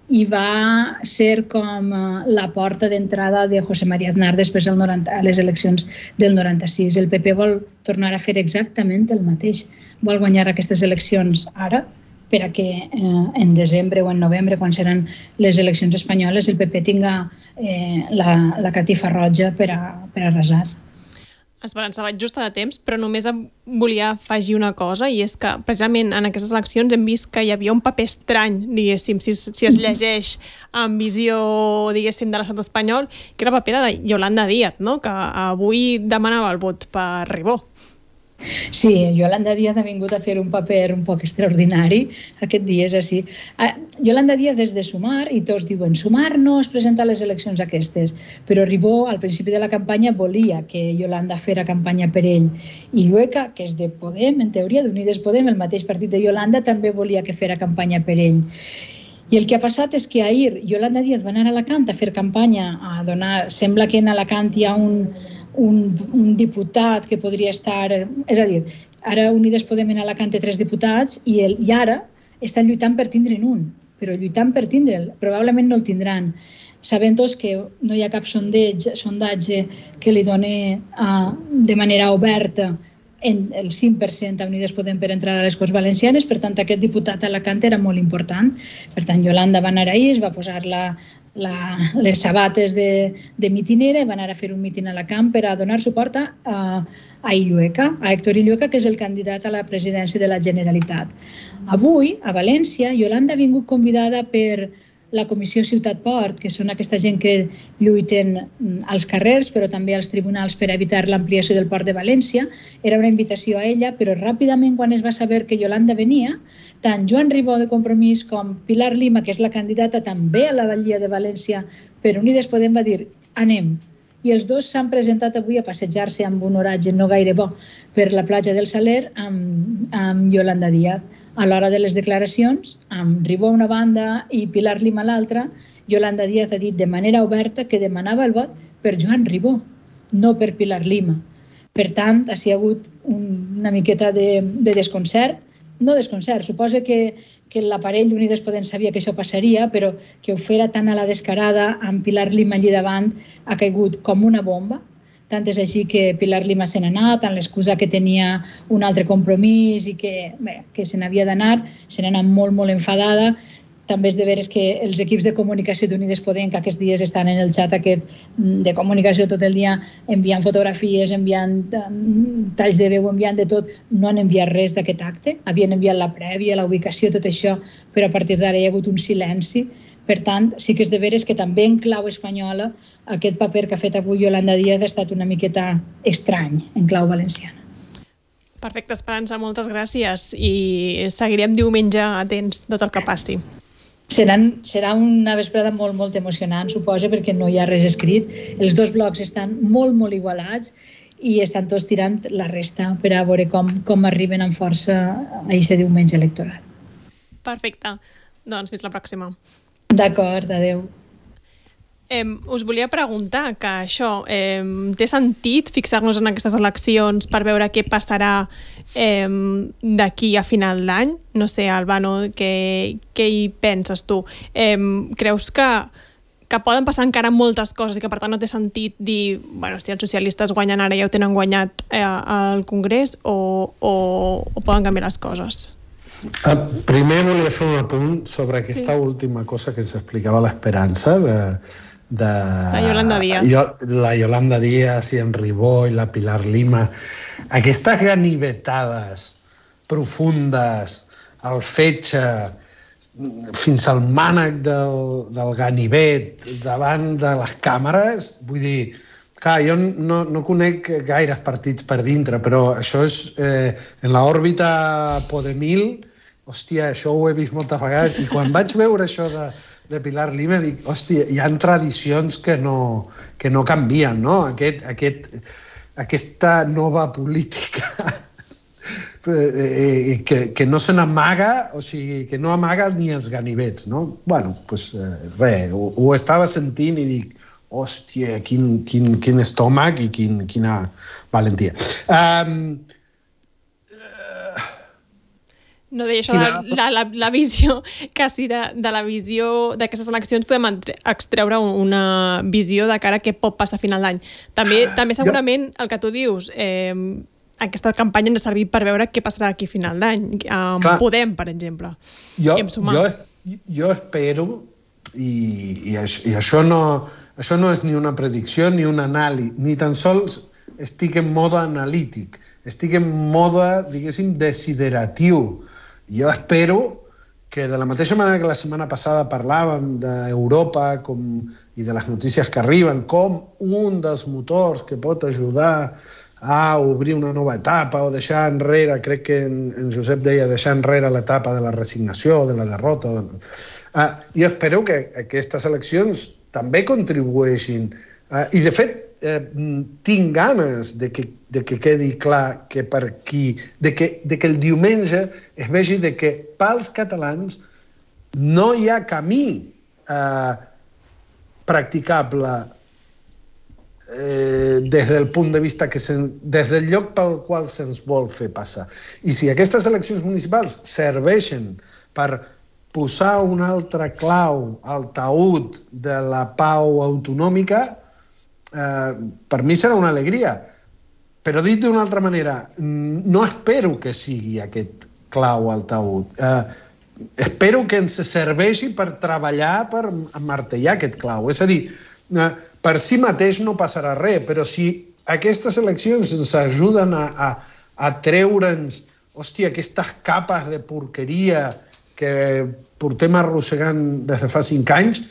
i va ser com eh, la porta d'entrada de José María Aznar després del 90, a les eleccions del 96. El PP vol tornar a fer exactament el mateix. Vol guanyar aquestes eleccions ara per a que eh, en desembre o en novembre, quan seran les eleccions espanyoles, el PP tinga eh, la, la catifa roja per a, per a resar. Esperança, vaig just a temps, però només volia afegir una cosa, i és que precisament en aquestes eleccions hem vist que hi havia un paper estrany, diguéssim, si, si es llegeix amb visió, diguéssim, de l'estat espanyol, que era el paper de Yolanda Díaz, no? que avui demanava el vot per Ribó. Sí, Yolanda Díaz ha vingut a fer un paper un poc extraordinari aquest dia, és així. Ah, Yolanda Díaz és de Sumar i tots diuen Sumar no es presenta a les eleccions aquestes, però Ribó al principi de la campanya volia que Yolanda fera campanya per ell i Llueca, que és de Podem, en teoria d'Unides Podem, el mateix partit de Yolanda, també volia que fera campanya per ell. I el que ha passat és que ahir Yolanda Díaz va anar a Alacant a fer campanya, a donar... Sembla que en Alacant hi ha un, un, un diputat que podria estar... És a dir, ara Unides Podem en Alacant té tres diputats i, el, i ara estan lluitant per tindre'n un, però lluitant per tindre'l, probablement no el tindran. Sabem tots que no hi ha cap sondeig, sondatge que li doni uh, de manera oberta en el 5% a Unides Podem per entrar a les Corts Valencianes, per tant aquest diputat a Alacant era molt important. Per tant, Yolanda va anar ahir, es va posar la, la, les sabates de, de mitinera i va anar a fer un mitin a la camp per a donar suport a, a Illueca, a Héctor Illueca, que és el candidat a la presidència de la Generalitat. Avui, a València, Yolanda ha vingut convidada per la Comissió Ciutat Port, que són aquesta gent que lluiten mm, als carrers, però també als tribunals per evitar l'ampliació del port de València. Era una invitació a ella, però ràpidament, quan es va saber que Yolanda venia, tant Joan Ribó de Compromís com Pilar Lima, que és la candidata també a la Vallia de València per Unides Podem, va dir anem. I els dos s'han presentat avui a passejar-se amb un oratge no gaire bo per la platja del Saler amb, amb Yolanda Díaz a l'hora de les declaracions, amb Ribó a una banda i Pilar Lima a l'altra, Yolanda Díaz ha dit de manera oberta que demanava el vot per Joan Ribó, no per Pilar Lima. Per tant, ha un, una miqueta de, de desconcert, no desconcert, suposa que, que l'aparell d'Unides Podem sabia que això passaria, però que ho fera tan a la descarada amb Pilar Lima allí davant ha caigut com una bomba, tant és així que Pilar Lima se n'ha anat, amb l'excusa que tenia un altre compromís i que, bé, que se n'havia d'anar, se n'ha anat molt, molt enfadada. També és de veres que els equips de comunicació d'Unides Podem, que aquests dies estan en el xat aquest mm, de comunicació tot el dia, enviant fotografies, enviant mm, talls de veu, enviant de tot, no han enviat res d'aquest acte. Havien enviat la prèvia, la ubicació, tot això, però a partir d'ara hi ha hagut un silenci per tant, sí que és de veres que també en clau espanyola aquest paper que ha fet avui Yolanda Díaz ha estat una miqueta estrany en clau valenciana. Perfecte, Esperança, moltes gràcies i seguirem diumenge atents tot el que passi. Seran, serà una vesprada molt, molt emocionant, suposa, perquè no hi ha res escrit. Els dos blocs estan molt, molt igualats i estan tots tirant la resta per a veure com, com arriben amb força a aquest diumenge electoral. Perfecte. Doncs fins la pròxima. D'acord, adeu. Eh, us volia preguntar que això, eh, té sentit fixar-nos en aquestes eleccions per veure què passarà eh, d'aquí a final d'any? No sé, Albano, què, què hi penses tu? Eh, creus que, que poden passar encara moltes coses i que per tant no té sentit dir, bueno, si els socialistes guanyen ara ja ho tenen guanyat eh, al Congrés o, o, o poden canviar les coses? Uh, primer volia fer un apunt sobre aquesta sí. última cosa que s'explicava l'Esperança de, de la Yolanda Díaz. Jo, la Yolanda Díaz i en Ribó i la Pilar Lima. Aquestes ganivetades profundes, el fetge, fins al mànec del, del ganivet davant de les càmeres, vull dir, Clar, jo no, no conec gaires partits per dintre, però això és eh, en l'òrbita Podemil, hòstia, això ho he vist moltes vegades, i quan vaig veure això de, de Pilar Lima dic, hòstia, hi han tradicions que no, que no canvien, no? Aquest, aquest, aquesta nova política eh, eh, que, que no se n'amaga, o sigui, que no amaga ni els ganivets, no? bueno, pues, eh, res, ho, ho estava sentint i dic, hòstia, quin, quin, quin estómac i quin, quina valentia. Um, No deia això de la, la, la visió, quasi de, de la visió d'aquestes eleccions podem extreure una visió de cara a què pot passar a final d'any. També, ah, també segurament el que tu dius, eh, aquesta campanya ens ha servit per veure què passarà aquí a final d'any, amb Clar, Podem, per exemple. Jo, jo, jo espero, i, i, això, i això, no, això no és ni una predicció ni un anàlisi, ni tan sols estic en mode analític, estic en mode, diguéssim, desideratiu jo espero que de la mateixa manera que la setmana passada parlàvem d'Europa com, i de les notícies que arriben, com un dels motors que pot ajudar a obrir una nova etapa o deixar enrere, crec que en, en Josep deia, deixar enrere l'etapa de la resignació, de la derrota. De... Uh, jo espero que aquestes eleccions també contribueixin. Uh, I, de fet, eh, tinc ganes de que, de que quedi clar que per aquí, de que, de que el diumenge es vegi de que pels catalans no hi ha camí eh, practicable eh, des del punt de vista que se, des del lloc pel qual se'ns vol fer passar. I si aquestes eleccions municipals serveixen per posar un altre clau al taüt de la pau autonòmica, eh, per mi serà una alegria. Però dit d'una altra manera, no espero que sigui aquest clau al taüt. Eh, espero que ens serveixi per treballar, per martellar aquest clau. És a dir, eh, per si mateix no passarà res, però si aquestes eleccions ens ajuden a, a, a treure'ns hòstia, aquestes capes de porqueria que portem arrossegant des de fa cinc anys,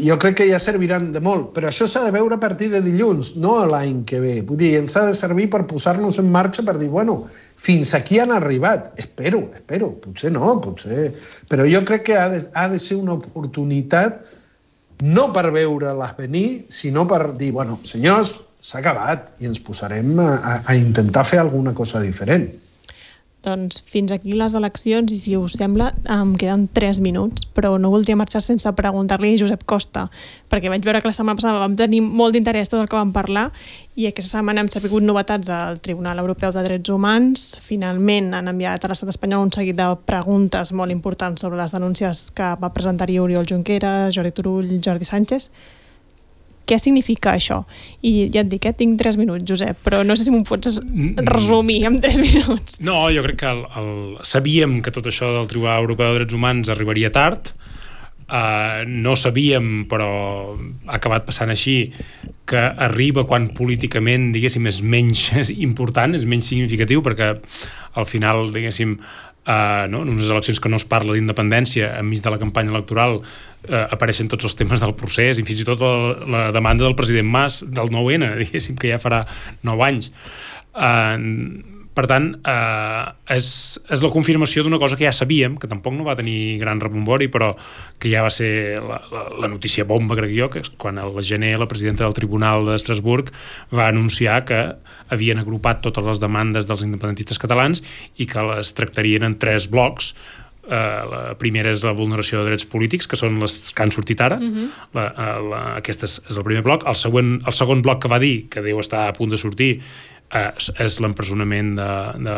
jo crec que ja serviran de molt, però això s'ha de veure a partir de dilluns, no l'any que ve. Vull dir, ens ha de servir per posar-nos en marxa per dir, bueno, fins aquí han arribat. Espero, espero, potser no, potser... Però jo crec que ha de, ha de ser una oportunitat no per veure-les venir, sinó per dir, bueno, senyors, s'ha acabat i ens posarem a, a intentar fer alguna cosa diferent. Doncs fins aquí les eleccions i si us sembla em queden 3 minuts, però no voldria marxar sense preguntar-li a Josep Costa, perquè vaig veure que la setmana passada vam tenir molt d'interès tot el que vam parlar i aquesta setmana hem sabut novetats del Tribunal Europeu de Drets Humans. Finalment han enviat a l'estat espanyol un seguit de preguntes molt importants sobre les denúncies que va presentar-hi Oriol Junqueras, Jordi Turull, Jordi Sánchez què significa això? I ja et dic, eh, tinc 3 minuts, Josep, però no sé si m'ho pots resumir en 3 minuts. No, jo crec que el, el, sabíem que tot això del Tribunal Europeu de Drets Humans arribaria tard, Uh, no sabíem, però ha acabat passant així, que arriba quan políticament, diguéssim, és menys important, és menys significatiu, perquè al final, diguéssim, uh, no? en unes eleccions que no es parla d'independència, enmig de la campanya electoral uh, apareixen tots els temes del procés i fins i tot la, la demanda del president Mas del 9-N, diguéssim que ja farà 9 anys. Uh, per tant, eh, és, és la confirmació d'una cosa que ja sabíem, que tampoc no va tenir gran rebombori, però que ja va ser la, la, la notícia bomba, crec jo, que és quan al gener la presidenta del Tribunal d'Estrasburg va anunciar que havien agrupat totes les demandes dels independentistes catalans i que les tractarien en tres blocs Uh, la primera és la vulneració de drets polítics, que són les que han sortit ara. Uh mhm. -huh. la, uh, la, aquest és, és el primer bloc. El, següent, el segon bloc que va dir, que deu estar a punt de sortir, eh, és l'empresonament de, de,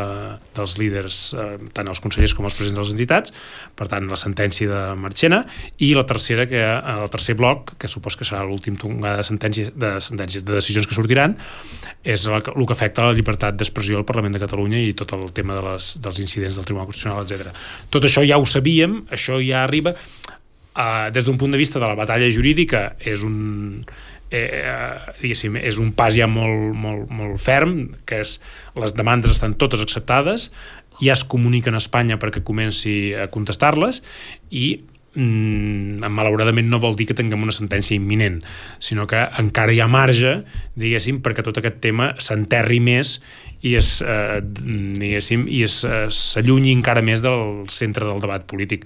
dels líders, eh, tant els consellers com els presidents de les entitats, per tant, la sentència de Marchena, i la tercera, que eh, el tercer bloc, que supos que serà l'últim tongada de sentències, de sentències, de decisions que sortiran, és el que, el que afecta la llibertat d'expressió al Parlament de Catalunya i tot el tema de les, dels incidents del Tribunal Constitucional, etc. Tot això ja ho sabíem, això ja arriba, eh, des d'un punt de vista de la batalla jurídica, és un eh, és un pas ja molt, molt, molt ferm, que és les demandes estan totes acceptades, ja es comuniquen a Espanya perquè comenci a contestar-les i mm, malauradament no vol dir que tinguem una sentència imminent, sinó que encara hi ha marge, diguéssim, perquè tot aquest tema s'enterri més i es, eh, diguéssim, i s'allunyi encara més del centre del debat polític.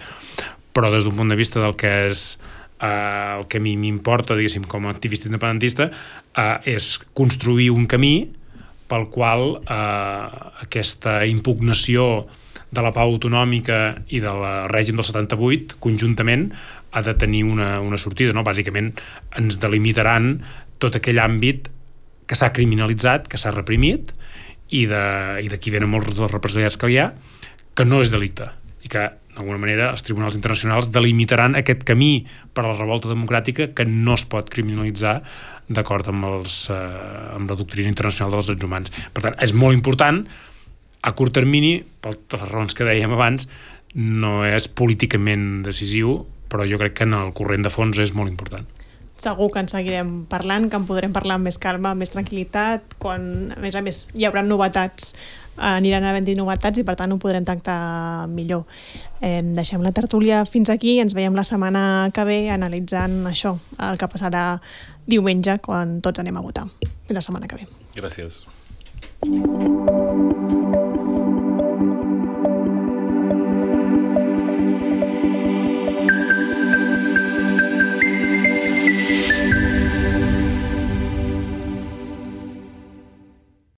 Però des d'un punt de vista del que és eh, el que a mi m'importa, diguéssim, com a activista independentista, eh, és construir un camí pel qual eh, aquesta impugnació de la pau autonòmica i del règim del 78, conjuntament, ha de tenir una, una sortida. No? Bàsicament, ens delimitaran tot aquell àmbit que s'ha criminalitzat, que s'ha reprimit, i d'aquí venen molts dels represaliats que hi ha, que no és delicte i que d'alguna manera els tribunals internacionals delimitaran aquest camí per a la revolta democràtica que no es pot criminalitzar d'acord amb, els, eh, amb la doctrina internacional dels drets humans. Per tant, és molt important a curt termini, per les raons que dèiem abans, no és políticament decisiu, però jo crec que en el corrent de fons és molt important segur que en seguirem parlant, que en podrem parlar amb més calma, amb més tranquil·litat, quan, a més a més, hi haurà novetats, eh, aniran havent-hi novetats i per tant ho podrem tractar millor. Eh, deixem la tertúlia fins aquí, ens veiem la setmana que ve analitzant això, el que passarà diumenge quan tots anem a votar. La setmana que ve. Gràcies.